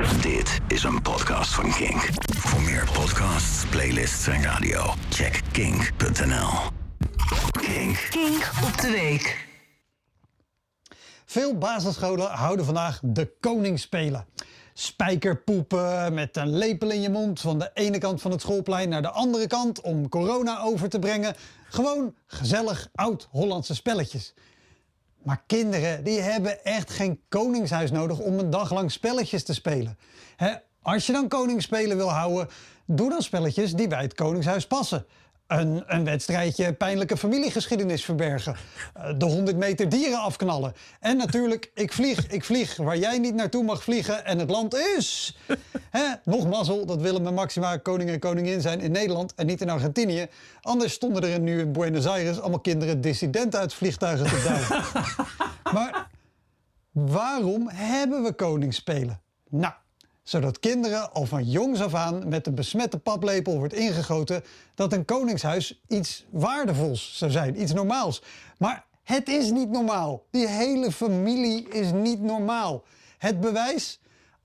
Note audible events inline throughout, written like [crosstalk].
Dit is een podcast van Kink. Voor meer podcasts, playlists en radio, check kink.nl. Kink. Kink op de week. Veel basisscholen houden vandaag de koningsspelen. Spijkerpoepen met een lepel in je mond van de ene kant van het schoolplein naar de andere kant om corona over te brengen. Gewoon gezellig oud-Hollandse spelletjes. Maar kinderen die hebben echt geen koningshuis nodig om een dag lang spelletjes te spelen. Als je dan koningsspelen wil houden, doe dan spelletjes die bij het koningshuis passen. Een, een wedstrijdje pijnlijke familiegeschiedenis verbergen. Eh, De 100 meter dieren afknallen. En natuurlijk, ik vlieg, ik vlieg waar jij niet naartoe mag vliegen en het land is. Hè, nog mazzel dat Willem en Maxima koning en koningin zijn in Nederland en niet in Argentinië. Anders stonden er nu in Buenos Aires allemaal kinderen dissidenten uit vliegtuigen te duwen. [laughs] maar waarom hebben we koningsspelen? Nou, zodat kinderen al van jongs af aan met de besmette paplepel wordt ingegoten dat een koningshuis iets waardevols zou zijn, iets normaals. Maar het is niet normaal. Die hele familie is niet normaal. Het bewijs?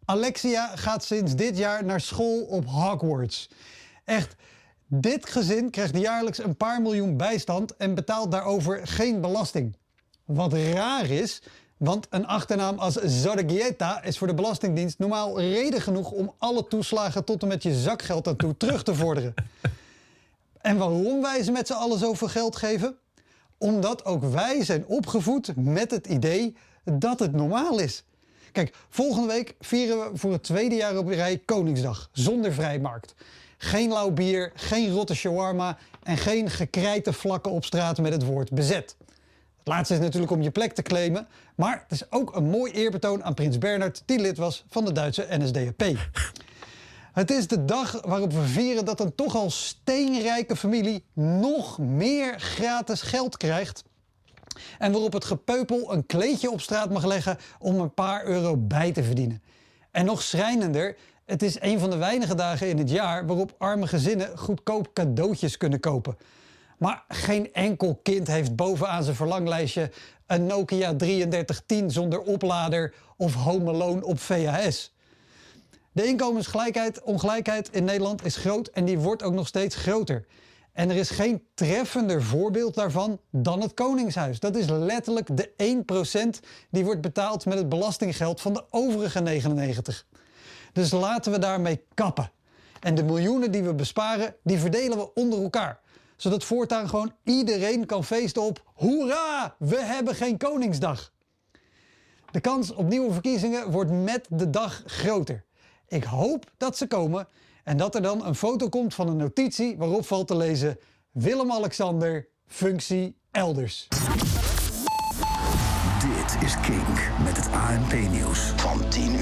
Alexia gaat sinds dit jaar naar school op Hogwarts. Echt, dit gezin krijgt jaarlijks een paar miljoen bijstand en betaalt daarover geen belasting. Wat raar is, want een achternaam als Zorgieta is voor de Belastingdienst normaal reden genoeg om alle toeslagen tot en met je zakgeld aan toe terug te vorderen. [laughs] En waarom wij ze met z'n allen zoveel geld geven? Omdat ook wij zijn opgevoed met het idee dat het normaal is. Kijk, volgende week vieren we voor het tweede jaar op rij Koningsdag, zonder vrijmarkt. Geen lauw bier, geen rotte shawarma en geen gekrijte vlakken op straat met het woord bezet. Het laatste is natuurlijk om je plek te claimen, maar het is ook een mooi eerbetoon aan prins Bernhard, die lid was van de Duitse NSDAP. Het is de dag waarop we vieren dat een toch al steenrijke familie nog meer gratis geld krijgt. En waarop het gepeupel een kleedje op straat mag leggen om een paar euro bij te verdienen. En nog schrijnender, het is een van de weinige dagen in het jaar waarop arme gezinnen goedkoop cadeautjes kunnen kopen. Maar geen enkel kind heeft bovenaan zijn verlanglijstje een Nokia 3310 zonder oplader of Home Alone op VHS. De inkomensgelijkheid, ongelijkheid in Nederland is groot en die wordt ook nog steeds groter. En er is geen treffender voorbeeld daarvan dan het Koningshuis. Dat is letterlijk de 1% die wordt betaald met het belastinggeld van de overige 99. Dus laten we daarmee kappen. En de miljoenen die we besparen, die verdelen we onder elkaar. Zodat voortaan gewoon iedereen kan feesten op Hoera, we hebben geen Koningsdag. De kans op nieuwe verkiezingen wordt met de dag groter. Ik hoop dat ze komen en dat er dan een foto komt van een notitie waarop valt te lezen Willem-Alexander, functie elders. Dit is Kink met het ANP-nieuws van 10